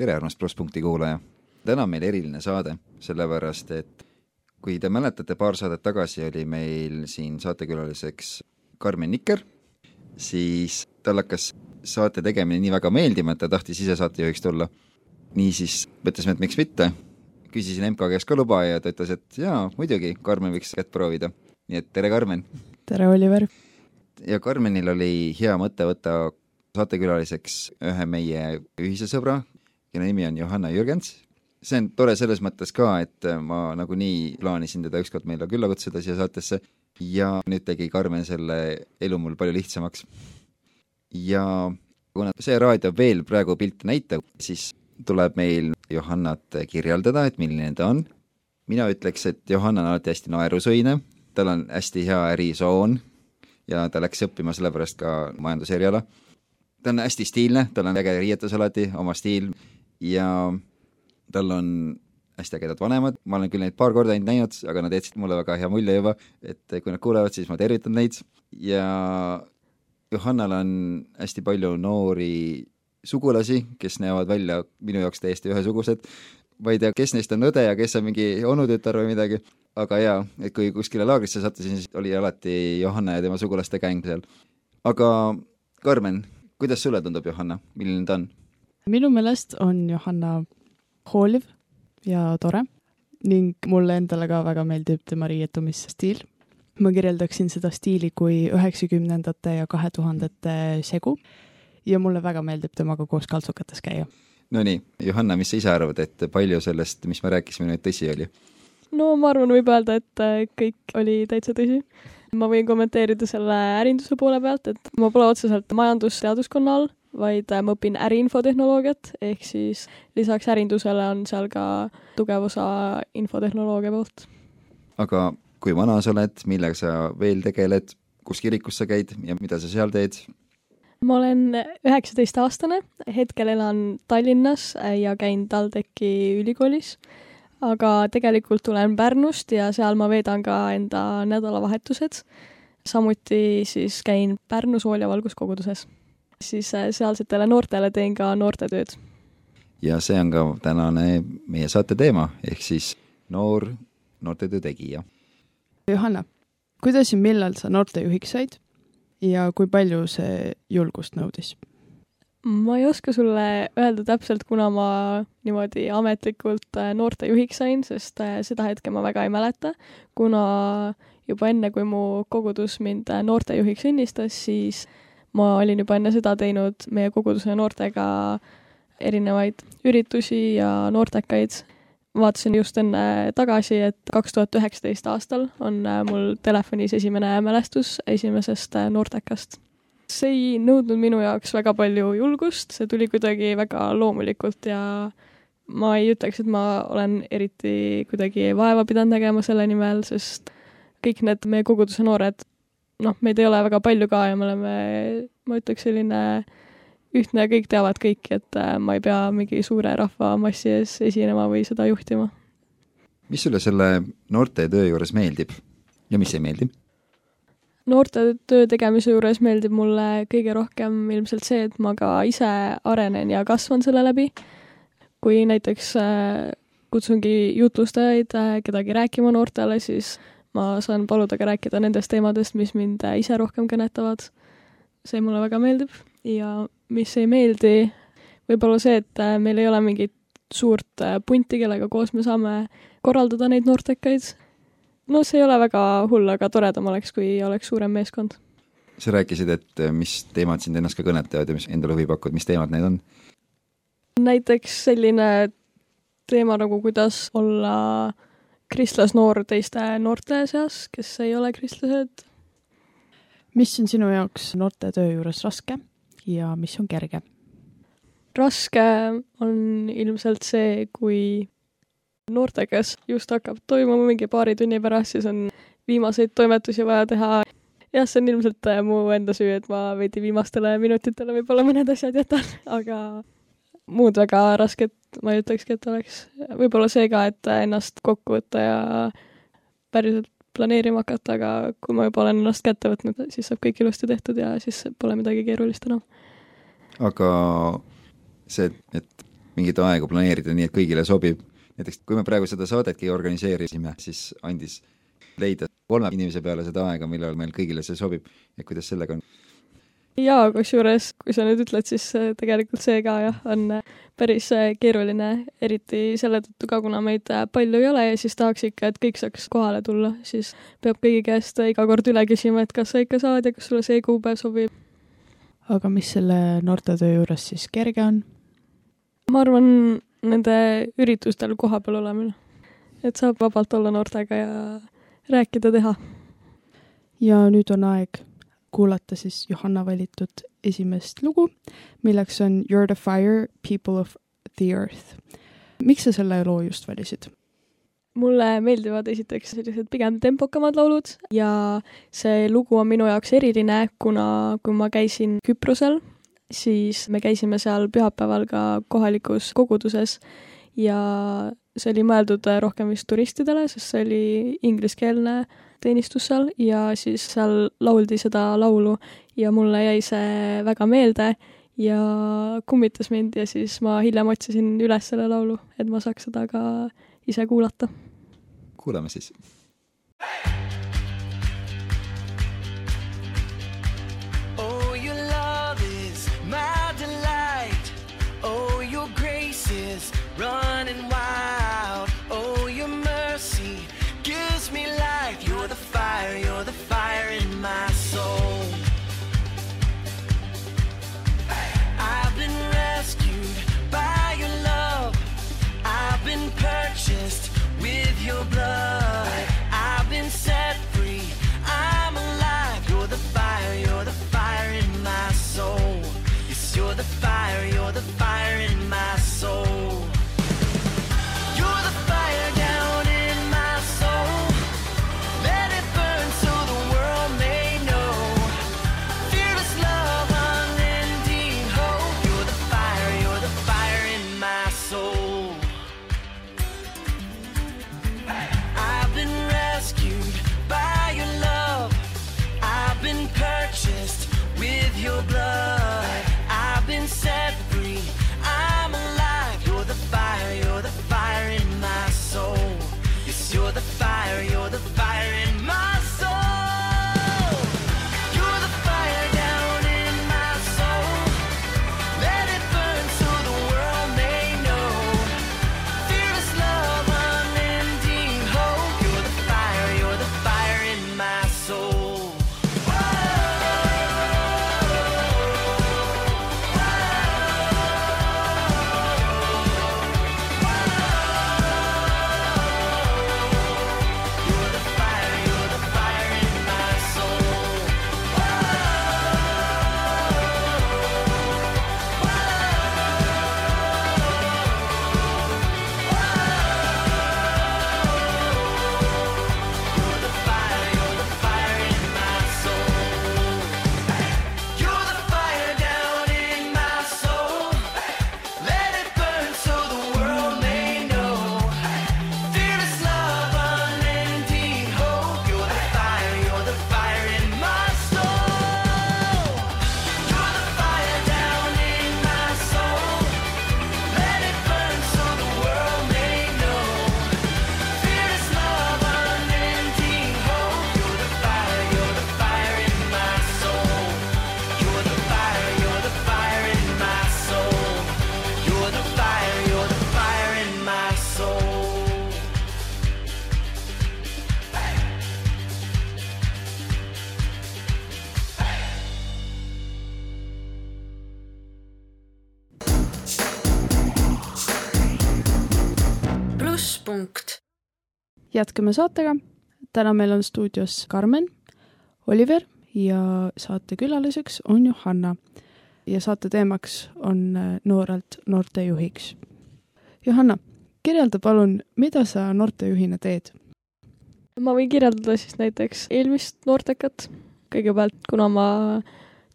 Tere, armas plusspunkti kuulaja! täna on meil eriline saade, sellepärast et kui te mäletate, paar saadet tagasi oli meil siin saatekülaliseks Karmen Nikker, siis tal hakkas saate tegemine nii väga meeldima, et ta tahtis ise saatejuhiks tulla. niisiis mõtlesime, et miks mitte, küsisin MK käest ka luba ja ta ütles, et jaa, muidugi, Karmen võiks kätt proovida. nii et tere, Karmen! tere, Oliver! ja Karmenil oli hea mõte võtta saatekülaliseks ühe meie ühise sõbra, kelle nimi on Johanna Jürgens. see on tore selles mõttes ka, et ma nagunii plaanisin teda ükskord meile külla kutsuda siia saatesse ja nüüd tegi Karmen selle elu mul palju lihtsamaks. ja kuna see raadio veel praegu pilte näitab, siis tuleb meil Johannat kirjeldada, et milline ta on. mina ütleks, et Johanna on alati hästi naerusõine, tal on hästi hea ärisoon ja ta läks õppima sellepärast ka majanduseriala. ta on hästi stiilne, tal on äge riietus alati, oma stiil ja tal on hästi ägedad vanemad, ma olen küll neid paar korda ainult näinud, aga nad jätsid mulle väga hea mulje juba, et kui nad kuulevad, siis ma tervitan neid ja Johannal on hästi palju noori sugulasi, kes näevad välja minu jaoks täiesti ühesugused. ma ei tea, kes neist on õde ja kes on mingi onutütar või midagi, aga jaa, et kui kuskile laagrisse sattusin, siis oli alati Johanna ja tema sugulaste gäng seal. aga Karmen, kuidas sulle tundub Johanna, milline ta on? Minu meelest on Johanna hooliv ja tore ning mulle endale ka väga meeldib tema riietumisstiil. ma kirjeldaksin seda stiili kui üheksakümnendate ja kahe tuhandete segu ja mulle väga meeldib temaga koos kaltsukates käia. Nonii, Johanna, mis sa ise arvad, et palju sellest, mis me rääkisime, nüüd tõsi oli? no ma arvan, võib öelda, et äh, kõik oli täitsa tõsi. ma võin kommenteerida selle ärinduse poole pealt, et ma pole otseselt majandusteaduskonna all, vaid äh, ma õpin äriinfotehnoloogiat, ehk siis lisaks ärindusele on seal ka tugev osa infotehnoloogia poolt. aga kui vana sa oled, millega sa veel tegeled, kus kirikus sa käid ja mida sa seal teed? ma olen üheksateistaastane, hetkel elan Tallinnas ja käin TalTechi ülikoolis, aga tegelikult tulen Pärnust ja seal ma veedan ka enda nädalavahetused. samuti siis käin Pärnu Sool- ja Valguskoguduses. Siis sealsetele noortele teen ka noortetööd. ja see on ka tänane meie saate teema, ehk siis noor noortetöö tegija. Johanna, kuidas ja millal sa noortejuhiks said ja kui palju see julgust nõudis? ma ei oska sulle öelda täpselt, kuna ma niimoodi ametlikult äh, noortejuhiks sain, sest äh, seda hetke ma väga ei mäleta, kuna juba enne, kui mu kogudus mind äh, noortejuhiks õnnistas, siis ma olin juba enne seda teinud meie koguduse noortega erinevaid üritusi ja noortekaid. vaatasin just enne tagasi, et kaks tuhat üheksateist aastal on mul telefonis esimene mälestus esimesest noortekast see ei nõudnud minu jaoks väga palju julgust, see tuli kuidagi väga loomulikult ja ma ei ütleks, et ma olen eriti kuidagi vaeva pidanud nägema selle nimel, sest kõik need meie koguduse noored, noh, meid ei ole väga palju ka ja me oleme, ma ütleks, selline ühtne, kõik teavad kõiki, et ma ei pea mingi suure rahvamassi ees esinema või seda juhtima. mis sulle selle noortetöö juures meeldib ja mis ei meeldi? noortetöö tegemise juures meeldib mulle kõige rohkem ilmselt see, et ma ka ise arenen ja kasvan selle läbi. kui näiteks äh, kutsungi jutlustajaid äh, kedagi rääkima noortele, siis ma saan paluda ka rääkida nendest teemadest, mis mind äh, ise rohkem kõnetavad. see mulle väga meeldib ja mis ei meeldi, võib-olla see, et meil ei ole mingit suurt punti, kellega koos me saame korraldada neid noortekaid no see ei ole väga hull, aga toredam oleks, kui oleks suurem meeskond. sa rääkisid, et mis teemad sind ennast ka kõnetavad ja mis endale huvi pakuvad, mis teemad need on? näiteks selline teema nagu kuidas olla kristlasnoor teiste noorte seas, kes ei ole kristlased. mis on sinu jaoks noortetöö juures raske ja mis on kerge? raske on ilmselt see, kui noortega just hakkab toimuma mingi paari tunni pärast, siis on viimaseid toimetusi vaja teha. jah, see on ilmselt mu enda süü, et ma veidi viimastele minutitele võib-olla mõned asjad jätan, aga muud väga rasket ma ei ütlekski, et oleks. võib-olla see ka, et ennast kokku võtta ja päriselt planeerima hakata, aga kui ma juba olen ennast kätte võtnud, siis saab kõik ilusti tehtud ja siis pole midagi keerulist enam. aga see, et mingit aega planeerida nii, et kõigile sobib, näiteks kui me praegu seda saadetki organiseerisime, siis andis leida kolme inimese peale seda aega, millal meil kõigile see sobib ja kuidas sellega on jaa, kusjuures kui sa nüüd ütled, siis äh, tegelikult see ka jah, on äh, päris äh, keeruline, eriti selle tõttu ka, kuna meid palju ei ole ja siis tahaks ikka, et kõik saaks kohale tulla, siis peab kõigi käest iga kord üle küsima, et kas sa ikka saad ja kas sulle see kuupäev sobib. aga mis selle noortetöö juures siis kerge on? ma arvan, nende üritustel kohapeal olemine. et saab vabalt olla noortega ja rääkida, teha. ja nüüd on aeg kuulata siis Johanna valitud esimest lugu, milleks on You are the fire, people of the earth. miks sa selle loo just valisid? mulle meeldivad esiteks sellised pigem tempokamad laulud ja see lugu on minu jaoks eriline, kuna kui ma käisin Küprosel, siis me käisime seal pühapäeval ka kohalikus koguduses ja see oli mõeldud rohkem vist turistidele, sest see oli ingliskeelne teenistus seal ja siis seal lauldi seda laulu ja mulle jäi see väga meelde ja kummitas mind ja siis ma hiljem otsisin üles selle laulu, et ma saaks seda ka ise kuulata. kuulame siis. Oh, jätkame saatega. täna meil on stuudios Karmen, Oliver ja saatekülaliseks on Johanna. ja saate teemaks on äh, noorelt noortejuhiks. Johanna, kirjelda palun, mida sa noortejuhina teed? ma võin kirjeldada siis näiteks eelmist noortekat. kõigepealt, kuna ma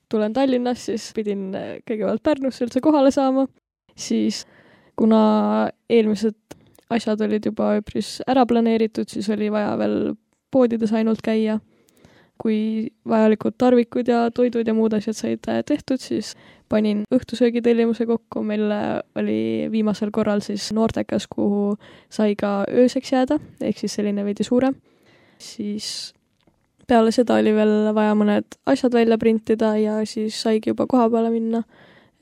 tulen Tallinnast, siis pidin äh, kõigepealt Pärnusse üldse kohale saama, siis kuna eelmised asjad olid juba üpris ära planeeritud, siis oli vaja veel poodides ainult käia. kui vajalikud tarvikud ja toidud ja muud asjad said tehtud, siis panin õhtusöögi tellimuse kokku, meil oli viimasel korral siis noortekas, kuhu sai ka ööseks jääda, ehk siis selline veidi suurem. siis peale seda oli veel vaja mõned asjad välja printida ja siis saigi juba koha peale minna,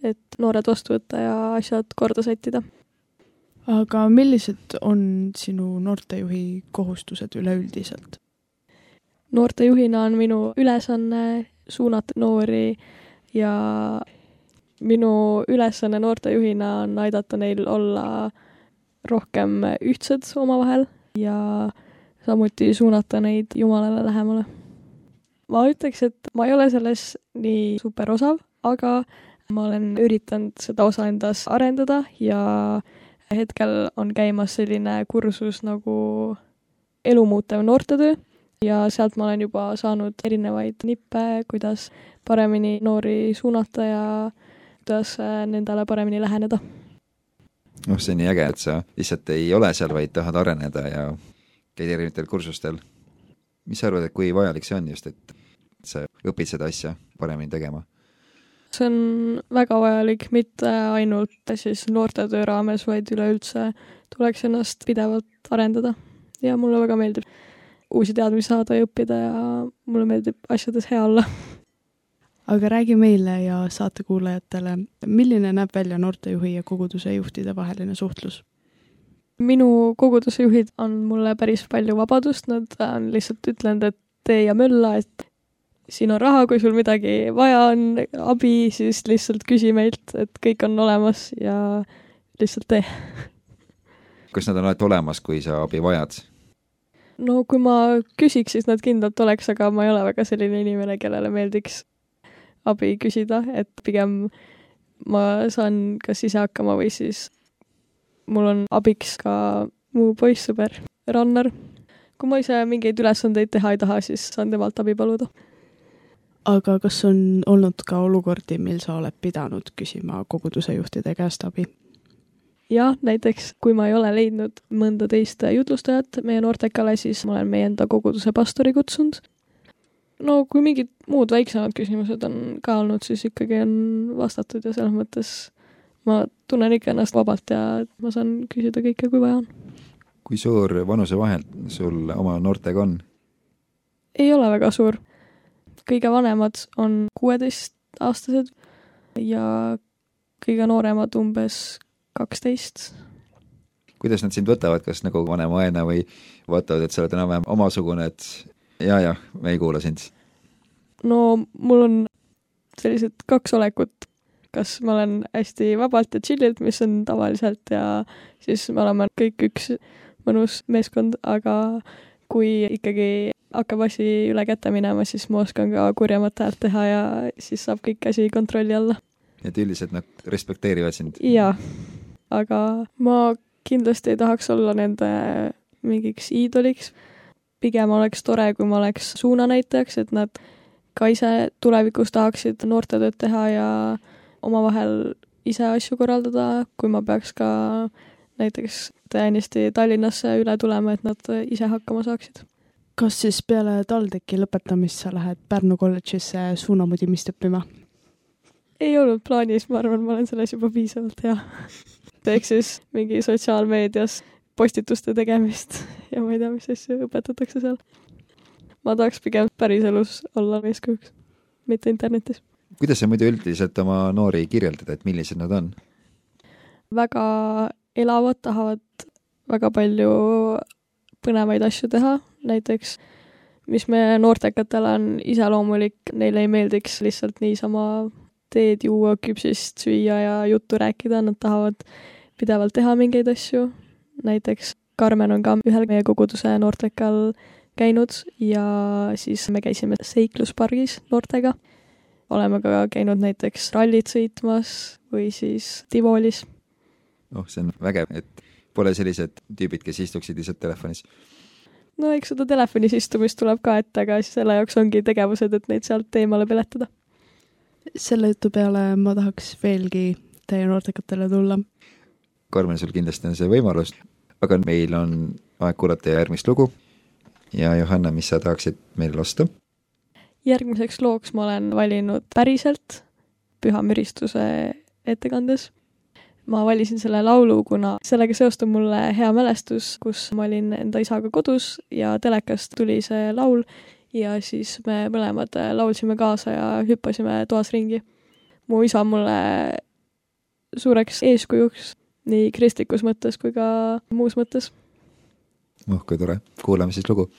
et noored vastu võtta ja asjad korda sättida. Aga millised on sinu noortejuhi kohustused üleüldiselt? noortejuhina on minu ülesanne suunata noori ja minu ülesanne noortejuhina on aidata neil olla rohkem ühtsed omavahel ja samuti suunata neid Jumalale lähemale. ma ütleks, et ma ei ole selles nii super osav, aga ma olen üritanud seda osa endas arendada ja hetkel on käimas selline kursus nagu elumuutev noortetöö ja sealt ma olen juba saanud erinevaid nippe, kuidas paremini noori suunata ja kuidas äh, nendele paremini läheneda. noh, see on nii äge, et sa lihtsalt ei ole seal, vaid tahad areneda ja käid erinevatel kursustel. mis sa arvad, et kui vajalik see on just, et sa õpid seda asja paremini tegema? See on väga vajalik, mitte ainult siis noortetöö raames, vaid üleüldse tuleks ennast pidevalt arendada ja mulle väga meeldib uusi teadmisi saada ja õppida ja mulle meeldib asjades hea olla. aga räägi meile ja saatekuulajatele, milline näeb välja noortejuhi ja koguduse juhtide vaheline suhtlus? minu koguduse juhid on mulle päris palju vabadust, nad on lihtsalt ütlenud, et tee ja mölla, et siin on raha, kui sul midagi vaja on, abi, siis lihtsalt küsi meilt, et kõik on olemas ja lihtsalt tee. kas nad on alati olemas, kui sa abi vajad? no kui ma küsiks, siis nad kindlalt oleks, aga ma ei ole väga selline inimene, kellele meeldiks abi küsida, et pigem ma saan kas ise hakkama või siis mul on abiks ka mu poissõber, Rannar. kui ma ise mingeid ülesandeid teha ei taha, siis saan temalt abi paluda. Aga kas on olnud ka olukordi, mil sa oled pidanud küsima koguduse juhtide käest abi? jah, näiteks kui ma ei ole leidnud mõnda teist jutlustajat meie noortekale, siis ma olen meie enda koguduse pastori kutsunud. no kui mingid muud väiksemad küsimused on ka olnud, siis ikkagi on vastatud ja selles mõttes ma tunnen ikka ennast vabalt ja ma saan küsida kõike, kui vaja on. kui suur vanusevahe sul oma noortega on? ei ole väga suur. Kõige vanemad on kuueteistaastased ja kõige nooremad umbes kaksteist. kuidas nad sind võtavad, kas nagu vanema õena või vaatavad, et sa oled enam-vähem omasugune, et ja, jah, me ei kuula sind? no mul on sellised kaks olekut, kas ma olen hästi vabalt ja chill'ilt, mis on tavaliselt ja siis me oleme kõik üks mõnus meeskond, aga kui ikkagi hakkab asi üle käte minema, siis ma oskan ka kurjemat häält teha ja siis saab kõik asi kontrolli alla. et üldiselt nad respekteerivad sind? jaa, aga ma kindlasti ei tahaks olla nende mingiks iidoliks. pigem oleks tore, kui ma oleks suunanäitajaks, et nad ka ise tulevikus tahaksid noortetööd teha ja omavahel ise asju korraldada, kui ma peaks ka näiteks täiesti Tallinnasse üle tulema, et nad ise hakkama saaksid. Kas siis peale TalTechi lõpetamist sa lähed Pärnu kolledžisse suunamudimist õppima? ei olnud plaanis, ma arvan, ma olen selles juba piisavalt hea. ehk siis mingi sotsiaalmeedias postituste tegemist ja ma ei tea, mis asju õpetatakse seal. ma tahaks pigem päriselus olla eeskujuks, mitte internetis. kuidas sa muidu üldiselt oma noori kirjeldad, et millised nad on? väga elavad, tahavad väga palju põnevaid asju teha, näiteks mis meie noortekatele on iseloomulik, neile ei meeldiks lihtsalt niisama teed juua, küpsist süüa ja juttu rääkida, nad tahavad pidevalt teha mingeid asju. näiteks Karmen on ka ühel meie koguduse noortekal käinud ja siis me käisime seikluspargis noortega. oleme ka käinud näiteks rallit sõitmas või siis Tivolis. noh, see on vägev, et pole sellised tüübid, kes istuksid lihtsalt telefonis no eks seda telefonis istumist tuleb ka ette, aga siis selle jaoks ongi tegevused, et neid sealt eemale peletada. selle jutu peale ma tahaks veelgi teie noortekatele tulla. Karmen, sul kindlasti on see võimalus, aga meil on aeg kuulata järgmist lugu. ja Johanna, mis sa tahaksid meil lasta? järgmiseks looks ma olen valinud päriselt püha müristuse ettekandes ma valisin selle laulu, kuna sellega seostub mulle hea mälestus, kus ma olin enda isaga kodus ja telekast tuli see laul ja siis me mõlemad laulsime kaasa ja hüppasime toas ringi. mu isa mulle suureks eeskujuks nii kristlikus mõttes kui ka muus mõttes. oh kui tore, kuulame siis lugu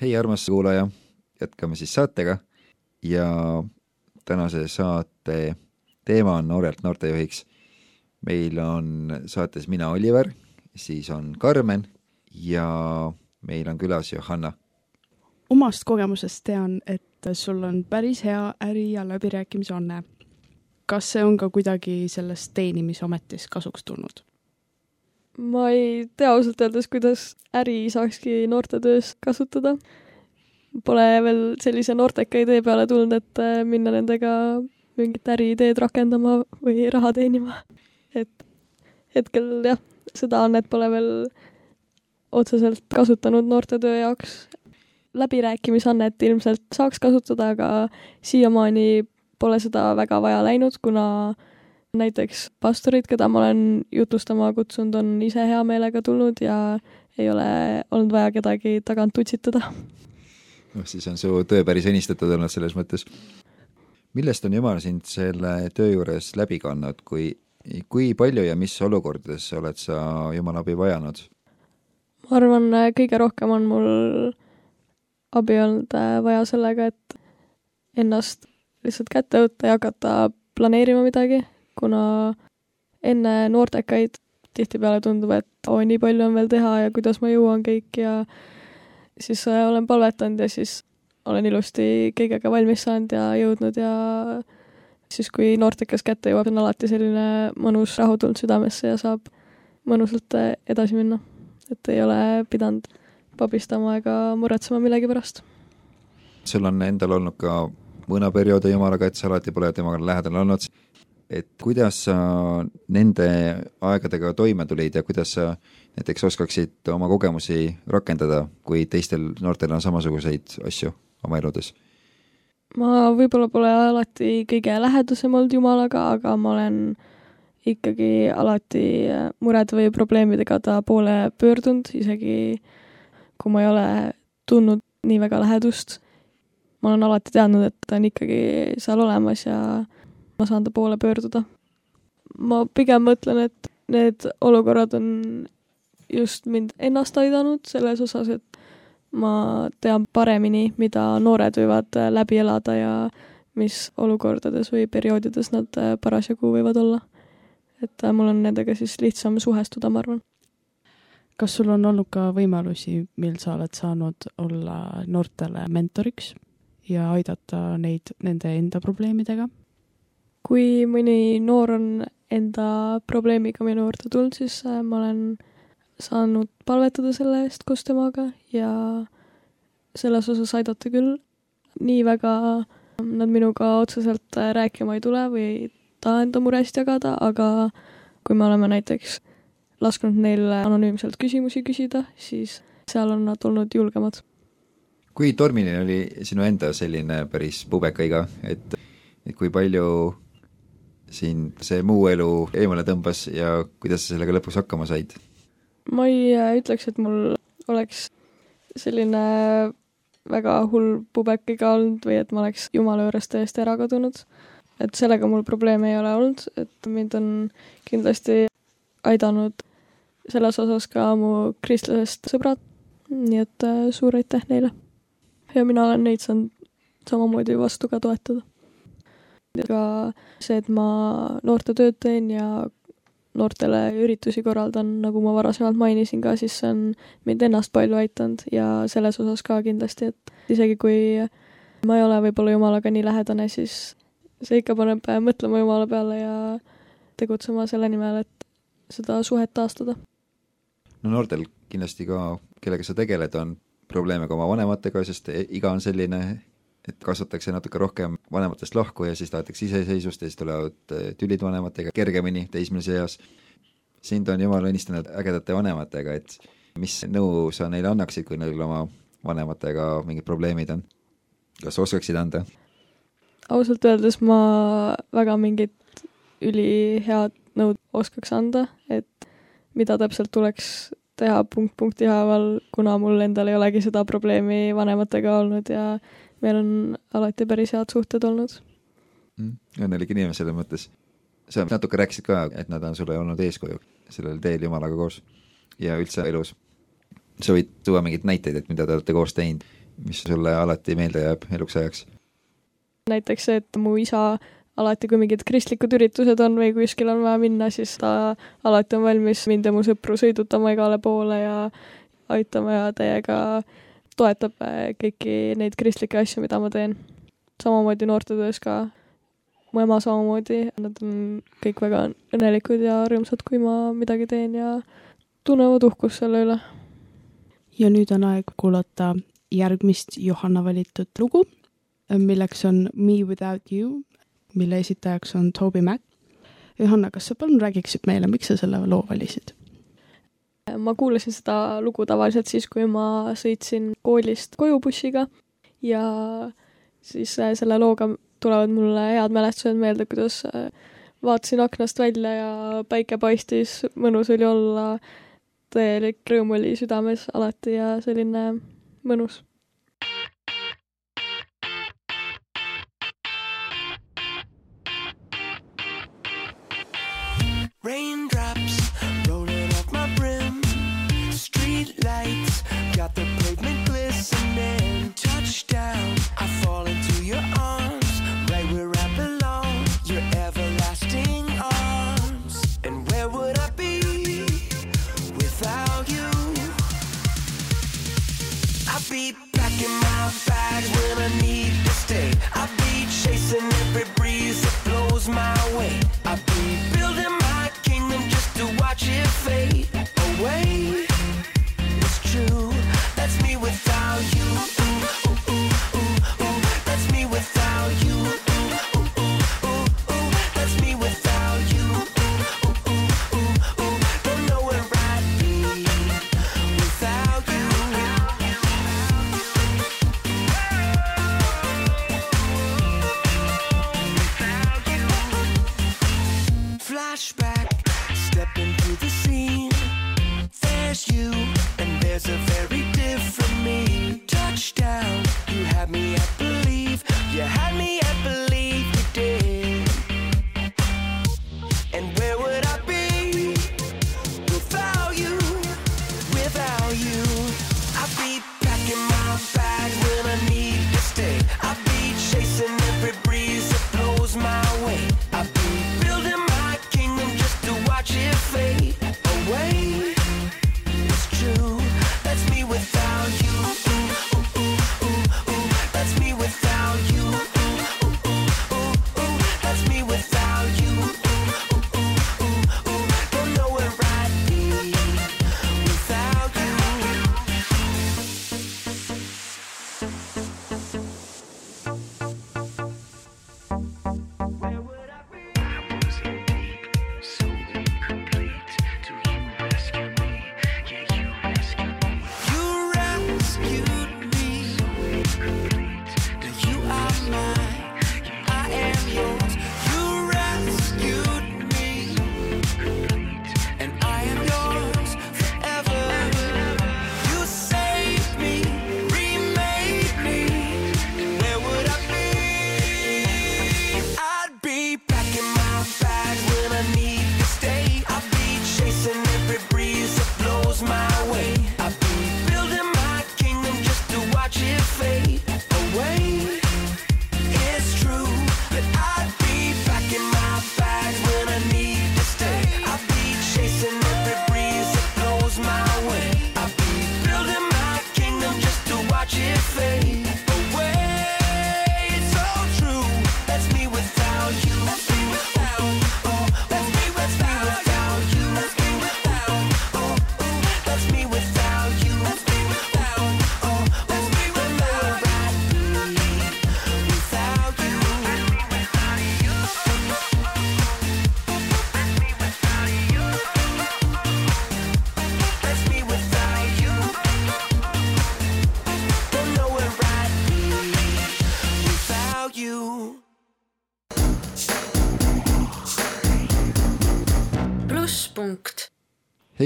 hei, armas kuulaja, jätkame siis saatega ja tänase saate teema on Noorelt noortejuhiks. meil on saates mina, Oliver, siis on Karmen ja meil on külas Johanna. omast kogemusest tean, et sul on päris hea äri ja läbirääkimise anne. kas see on ka kuidagi selles teenimisametis kasuks tulnud? Ma ei tea ausalt öeldes, kuidas äri saakski noortetöös kasutada. Pole veel sellise noorteka idee peale tulnud, et äh, minna nendega mingit äriideed rakendama või raha teenima. et hetkel jah, seda annet pole veel otseselt kasutanud noortetöö jaoks. läbirääkimisannet ilmselt saaks kasutada, aga siiamaani pole seda väga vaja läinud, kuna näiteks pastorid, keda ma olen jutustama kutsunud, on ise hea meelega tulnud ja ei ole olnud vaja kedagi tagant utsitada. noh, siis on su töö päris õnnistatud olnud selles mõttes. millest on Jumal sind selle töö juures läbi kandnud, kui, kui palju ja mis olukordades oled sa Jumala abi vajanud? ma arvan, kõige rohkem on mul abi olnud äh, vaja sellega, et ennast lihtsalt kätte võtta ja hakata planeerima midagi, kuna enne noortekaid tihtipeale tundub, et oo, nii palju on veel teha ja kuidas ma jõuan kõik ja siis äh, olen palvetanud ja siis olen ilusti kõigega valmis saanud ja jõudnud ja siis, kui noortekas kätte jõuab, on alati selline mõnus rahu tulnud südamesse ja saab mõnusalt äh, edasi minna. et ei ole pidanud pabistama ega muretsema millegi pärast. sul on endal olnud ka mõõnaperioode Jumalaga, et sa alati pole temaga lähedal olnud, et kuidas sa nende aegadega toime tulid ja kuidas sa näiteks oskaksid oma kogemusi rakendada, kui teistel noortel on samasuguseid asju oma eludes? ma võib-olla pole alati kõige lähedasem olnud Jumalaga, aga ma olen ikkagi alati murede või probleemidega ta poole pöördunud, isegi kui ma ei ole tundnud nii väga lähedust. ma olen alati teadnud, et ta on ikkagi seal olemas ja ma saan ta poole pöörduda. ma pigem mõtlen, et need olukorrad on just mind ennast aidanud selles osas, et ma tean paremini, mida noored võivad äh, läbi elada ja mis olukordades või perioodides nad äh, parasjagu võivad olla. et äh, mul on nendega siis lihtsam suhestuda, ma arvan. kas sul on olnud ka võimalusi, mil sa oled saanud olla noortele mentoriks ja aidata neid nende enda probleemidega? Kui mõni noor on enda probleemiga minu juurde tulnud, siis äh, ma olen saanud palvetada selle eest koos temaga ja selles osas aidata küll. nii väga nad minuga otseselt äh, rääkima ei tule või ei taha enda muresid jagada, aga kui me oleme näiteks lasknud neil anonüümselt küsimusi küsida, siis seal on nad olnud julgemad. kui tormiline oli sinu enda selline päris pubekaiga, et, et kui palju sind see muu elu eemale tõmbas ja kuidas sa sellega lõpuks hakkama said? ma ei äh, ütleks, et mul oleks selline väga hull pubekiga olnud või et ma oleks jumala juurest täiesti ära kadunud. et sellega mul probleeme ei ole olnud, et mind on kindlasti aidanud selles osas ka mu kristlasest sõbrad, nii et äh, suur aitäh neile. ja mina olen neid saanud samamoodi vastu ka toetada. Ka see, et ma noortetööd teen ja noortele üritusi korraldan, nagu ma varasemalt mainisin ka, siis see on mind ennast palju aidanud ja selles osas ka kindlasti, et isegi kui ma ei ole võib-olla Jumalaga nii lähedane, siis see ikka paneb mõtlema Jumala peale ja tegutsema selle nimel, et seda suhet taastada. no noortel kindlasti ka, kellega sa tegeled, on probleeme ka oma vanematega, sest e-, iga on selline, et kasvatakse natuke rohkem vanematest lahku ja siis tahetakse iseseisvust ja siis tulevad eh, tülid vanematega kergemini teismelise eas. sind on jumal õnnistanud ägedate vanematega, et mis nõu sa neile annaksid, kui neil oma vanematega mingid probleemid on? kas oskaksid anda? ausalt öeldes ma väga mingit ülihead nõud oskaks anda, et mida täpselt tuleks teha punkt punkti haaval, kuna mul endal ei olegi seda probleemi vanematega olnud ja meil on alati päris head suhted olnud mm,. õnnelik inimene selles mõttes. sa natuke rääkisid ka, et nad on sulle olnud eeskuju sellel teel Jumalaga koos ja üldse elus. sa võid tuua mingeid näiteid, et mida te olete koos teinud, mis sulle alati meelde jääb eluks ajaks? näiteks see, et mu isa alati, kui mingid kristlikud üritused on või kuskil on vaja minna, siis ta alati on valmis mind ja mu sõpru sõidutama igale poole ja aitama ja täiega toetab äh, kõiki neid kristlikke asju, mida ma teen. samamoodi noortetöös ka. mu ema samamoodi, nad on kõik väga õnnelikud ja rõõmsad, kui ma midagi teen ja tunnevad uhkust selle üle. ja nüüd on aeg kuulata järgmist Johanna valitud lugu, milleks on Me without you, mille esitajaks on Toby Mac. Johanna, kas sa palun räägiksid meile, miks sa selle loo valisid? ma kuulasin seda lugu tavaliselt siis, kui ma sõitsin koolist koju bussiga ja siis äh, selle looga tulevad mulle head mälestused meelde, kuidas äh, vaatasin aknast välja ja päike paistis, mõnus oli olla, täielik rõõm oli südames alati ja selline mõnus. every breeze that blows my way.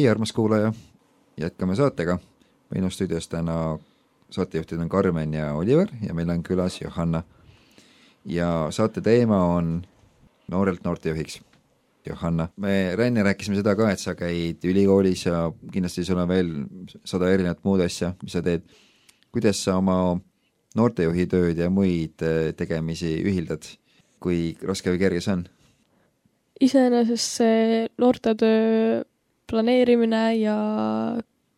teie, armas kuulaja, jätkame saatega. minu stuudios täna saatejuhtid on Karmen ja Oliver ja meil on külas Johanna. ja saate teema on noorelt noortejuhiks. Johanna, me Ränni rääkisime seda ka, et sa käid ülikoolis ja kindlasti sul on veel sada erinevat muud asja, mis sa teed. kuidas sa oma noortejuhi tööd ja muid eh, tegemisi ühildad, kui raske või kerge see on? iseenesest see noortetöö planeerimine ja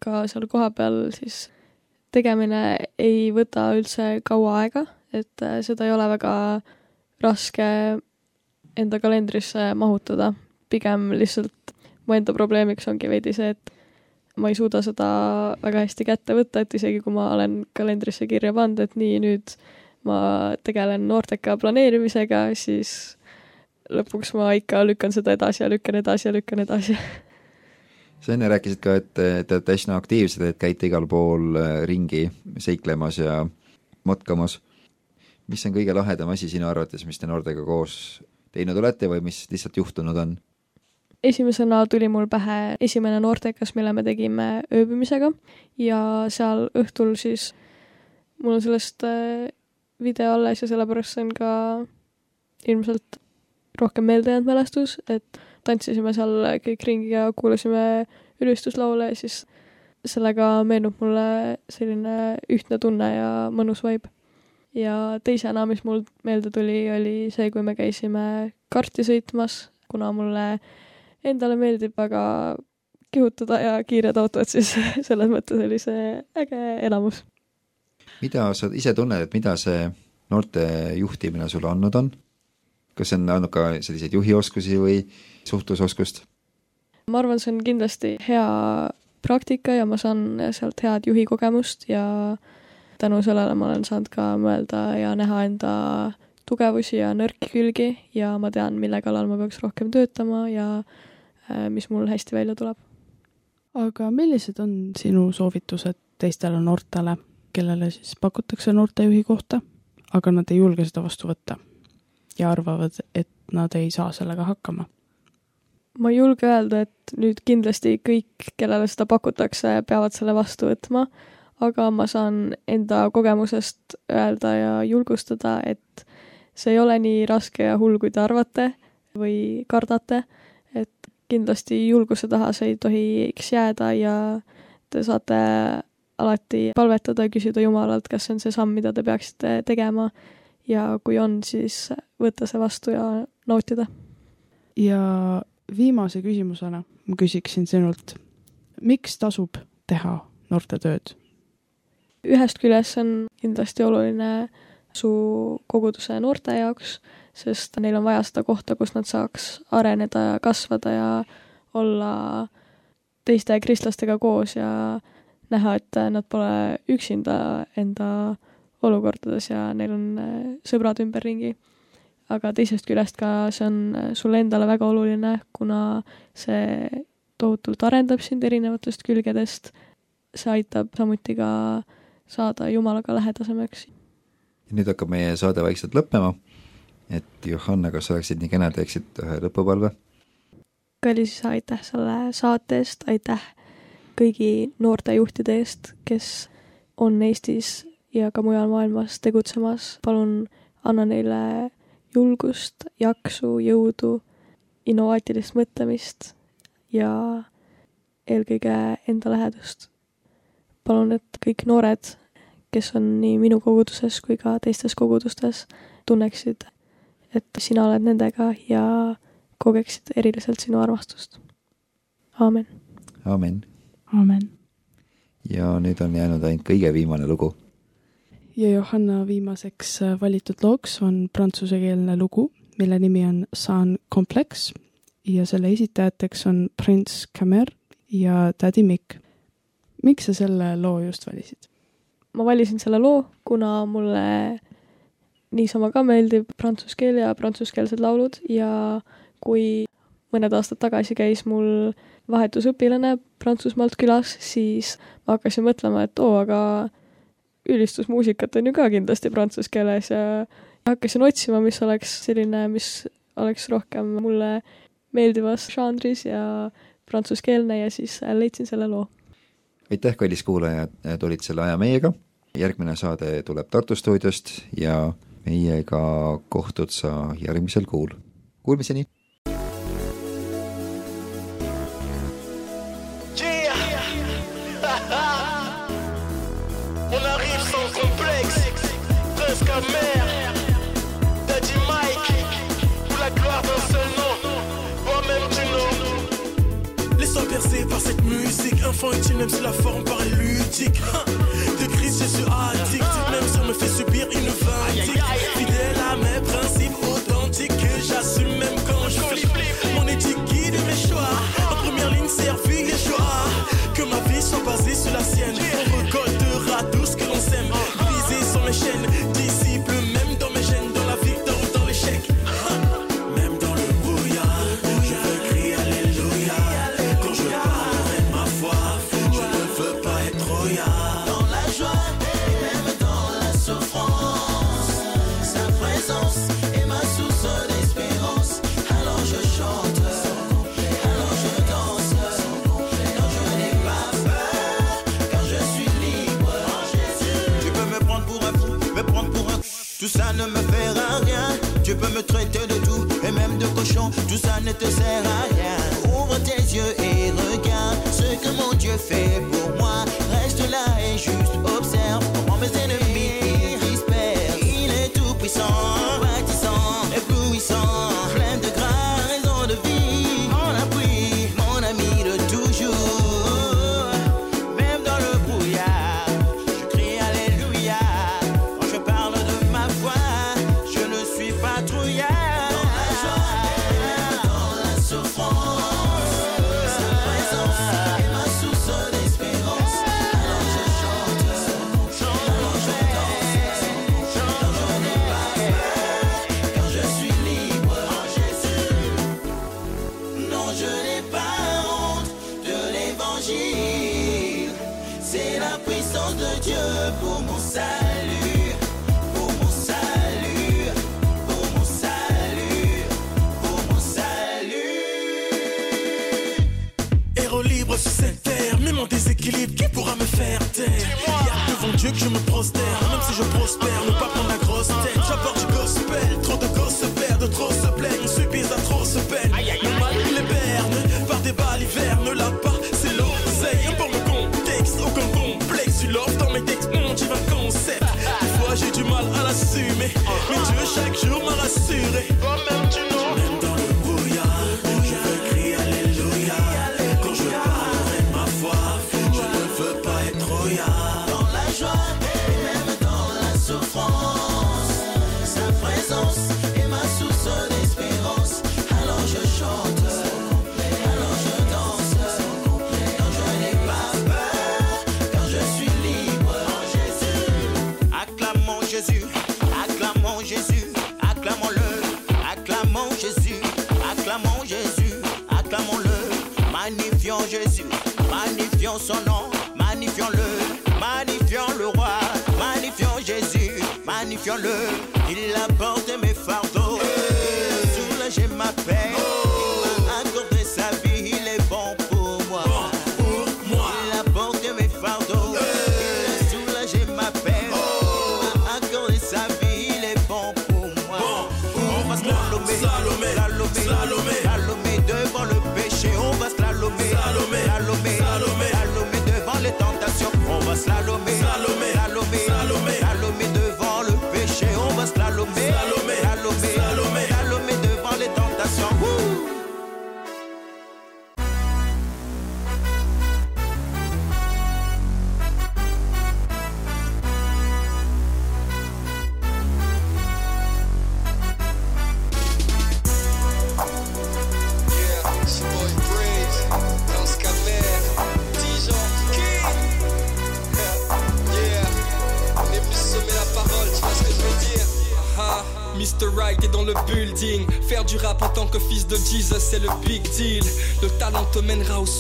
ka seal kohapeal siis tegemine ei võta üldse kaua aega, et äh, seda ei ole väga raske enda kalendrisse mahutada. pigem lihtsalt mu enda probleemiks ongi veidi see, et ma ei suuda seda väga hästi kätte võtta, et isegi kui ma olen kalendrisse kirja pannud, et nii, nüüd ma tegelen noorteka planeerimisega, siis lõpuks ma ikka lükkan seda edasi ja lükkan edasi ja lükkan edasi. sa enne rääkisid ka, et te olete hästi aktiivsed, et käite igal pool äh, ringi seiklemas ja matkamas. mis on kõige lahedam asi sinu arvates, mis te noortega koos teinud olete või mis lihtsalt juhtunud on? esimesena tuli mul pähe esimene noortekas, mille me tegime ööbimisega ja seal õhtul siis mul on sellest äh, video alles ja sellepärast see on ka ilmselt rohkem meelde jäänud mälestus, et tantsisime seal kõik ringi ja kuulasime ülistuslaule siis sellega meenub mulle selline ühtne tunne ja mõnus vibe. ja teisena, mis mul meelde tuli, oli see, kui me käisime karti sõitmas, kuna mulle endale meeldib väga kihutada ja kiired autod, siis selles mõttes oli see äge elamus. mida sa ise tunned, et mida see noorte juhtimine sulle andnud on? kas see on andnud ka selliseid juhioskusi või suhtlusoskust? ma arvan, see on kindlasti hea praktika ja ma saan sealt head juhikogemust ja tänu sellele ma olen saanud ka mõelda ja näha enda tugevusi ja nõrki külgi ja ma tean, mille kallal ma peaks rohkem töötama ja äh, mis mul hästi välja tuleb. aga millised on sinu soovitused teistele noortele, kellele siis pakutakse noortejuhi kohta, aga nad ei julge seda vastu võtta ja arvavad, et nad ei saa sellega hakkama? Ma ei julge öelda, et nüüd kindlasti kõik, kellele seda pakutakse, peavad selle vastu võtma, aga ma saan enda kogemusest öelda ja julgustada, et see ei ole nii raske ja hull, kui te arvate või kardate, et kindlasti julguse taha see ei tohiks jääda ja te saate alati palvetada ja küsida Jumalalt, kas see on see samm, mida te peaksite tegema ja kui on, siis võtta see vastu ja nautida. ja viimase küsimusena ma küsiksin sinult, miks tasub teha noortetööd? ühest küljest on kindlasti oluline su koguduse noorte jaoks, sest neil on vaja seda kohta, kus nad saaks areneda ja kasvada ja olla teiste kristlastega koos ja näha, et nad pole üksinda enda olukordades ja neil on sõbrad ümberringi. Aga teisest küljest ka see on äh, sulle endale väga oluline, kuna see tohutult arendab sind erinevatest külgedest, see aitab samuti ka saada Jumalaga lähedasemaks. nüüd hakkab meie saade vaikselt lõppema, et Johanna, kas sa oleksid nii kena, teeksid ühe lõpupalve? kallis isa, aitäh selle saate eest, aitäh kõigi noortejuhtide eest, kes on Eestis ja ka mujal maailmas tegutsemas. palun anna neile julgust, jaksu, jõudu, innovaatilist mõtlemist ja eelkõige enda lähedust. palun, et kõik noored, kes on nii minu koguduses kui ka teistes kogudustes, tunneksid, et sina oled nendega ja kogeksid eriliselt sinu armastust. aamen. amin. amen. ja nüüd on jäänud ainult kõige viimane lugu ja Johanna viimaseks äh, valitud looks on prantsusekeelne lugu, mille nimi on San Complex ja selle esitajateks on Prince Kamer ja Daddy Mikk. miks sa selle loo just valisid? ma valisin selle loo, kuna mulle niisama ka meeldib prantsuse keel ja prantsuskeelsed laulud ja kui mõned aastad tagasi käis mul vahetusõpilane Prantsusmaalt külas, siis ma hakkasin mõtlema, et oo, aga ülistusmuusikat on ju ka kindlasti prantsuse keeles ja hakkasin otsima, mis oleks selline, mis oleks rohkem mulle meeldivas žanris ja prantsuskeelne ja siis leidsin selle loo. aitäh, kallis kuulaja, tulid selle aja meiega, järgmine saade tuleb Tartu stuudiost ja meiega kohtud sa järgmisel kuul. Kuulmiseni! musique infantile, même si la forme paraît ludique. De crise, je suis addict, même si on me fait subir une fatigue. Fidèle à mes principes authentiques que j'assume même quand je fais Mon éthique guide mes choix. En première ligne, servir les choix. Que ma vie soit basée sur la sienne. me traites de tout et même de cochon, tout ça ne te sert à rien. Ouvre tes yeux et regarde ce que mon Dieu fait pour moi. Reste là et juste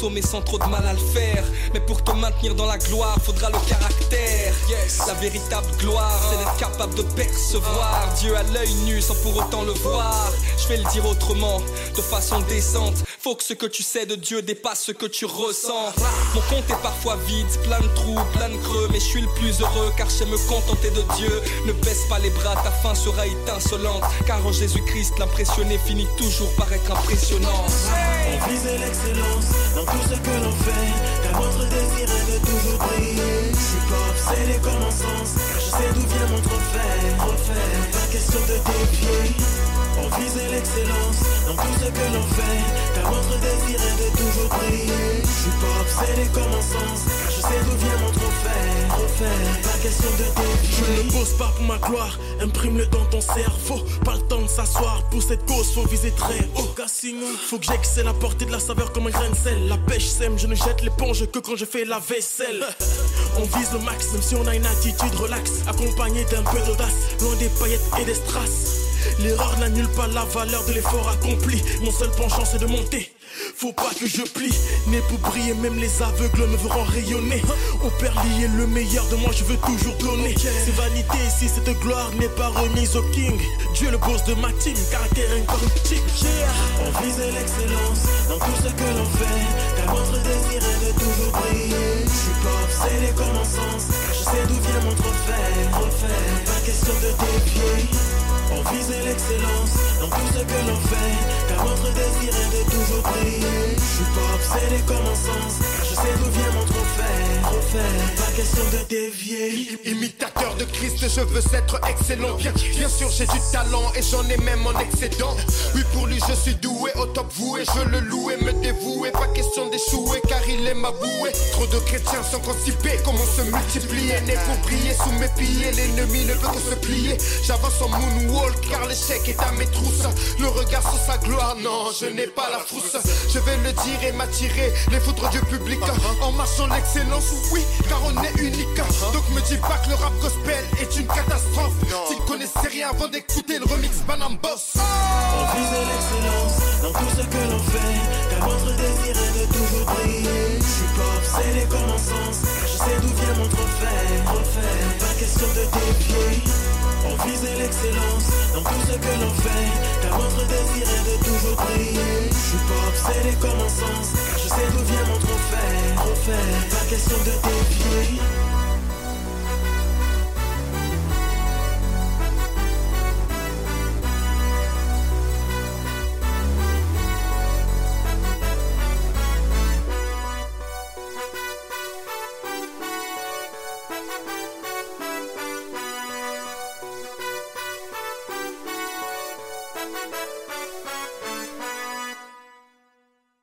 sommet sans trop de mal à le faire. Mais pour te maintenir dans la gloire, faudra le caractère. Yes. La véritable gloire, c'est d'être capable de percevoir Dieu à l'œil nu sans pour autant le voir. Je vais le dire autrement, de façon décente. Faut que ce que tu sais de Dieu dépasse ce que tu ressens. Mon compte est parfois vide, plein de trous, plein de creux, mais je suis le plus heureux car je sais me contenter de Dieu. Ne baisse pas les bras, ta fin sera étincelante, car en Jésus-Christ, l'impressionné finit toujours par être impressionnant. On vise l'excellence dans tout ce que l'on fait, car notre désir est de toujours briller. Je suis pas obsédé comme mon sens, car je sais d'où vient mon trophée. trophée. Pas question de dévier, on vise l'excellence dans tout ce que l'on fait obsédé comme je sais d'où vient mon trophée. Trophée, pas question de défier. Je ne pose pas pour ma gloire, imprime-le dans ton cerveau. Pas le temps de s'asseoir, pour cette cause faut viser très haut. Faut que j'excelle, apporter de la saveur comme un grain de sel. La pêche sème, je ne jette l'éponge que quand je fais la vaisselle. On vise le max, même si on a une attitude relax, accompagné d'un peu d'audace, loin des paillettes et des strass. L'erreur n'annule pas la valeur de l'effort accompli. Mon seul penchant c'est de monter. Faut pas que je plie, né pour briller, même les aveugles me verront rayonner. Au père lié, le meilleur de moi, je veux toujours donner. C'est vanité si cette gloire n'est pas remise au king. Dieu le boss de ma team, caractère incorruptible. Yeah. On vise l'excellence dans tout ce que l'on fait, car notre désir est de toujours briller. Je suis pas obsédé comme sens, car je sais d'où vient mon trophée. trophée. Pas question de défier. On vise l'excellence dans tout ce que l'on fait, car notre désir est de toujours briller. Je suis pas obsédé comme un sens, je sais d'où vient mon trophée. Pas question de dévier. Imitateur de Christ, je veux être excellent. Bien, sûr, j'ai du talent et j'en ai même en excédent. Oui, pour lui, je suis doué, au top voué. Je le loue et me dévouer. Pas question d'échouer, car il est ma bouée. Trop de chrétiens sont constipés, comment se multiplier? Né pour briller sous mes pieds, l'ennemi ne peut que se plier. J'avance en moonwalk, car l'échec est à mes trousses. Le regard sur sa gloire, non, je n'ai pas la frousse. Je vais le dire et m'attirer les foudres du public. En marchant l'excellence, oui, car on est unique. Donc me dis pas que le rap gospel est une catastrophe. S'ils connaissaient rien avant d'écouter le remix Banam Boss. On vise l'excellence dans tout ce que l'on fait, car notre désir est de toujours briller. Je suis pas obsédé comme sens, car je sais d'où vient mon trophée. trophée. Pas question de défier. On vise l'excellence dans tout ce que l'on fait, car notre désir est de toujours briller. Je suis pas obsédé comme un sens, car je sais d'où vient mon trophée. trophée. Pas question de défier.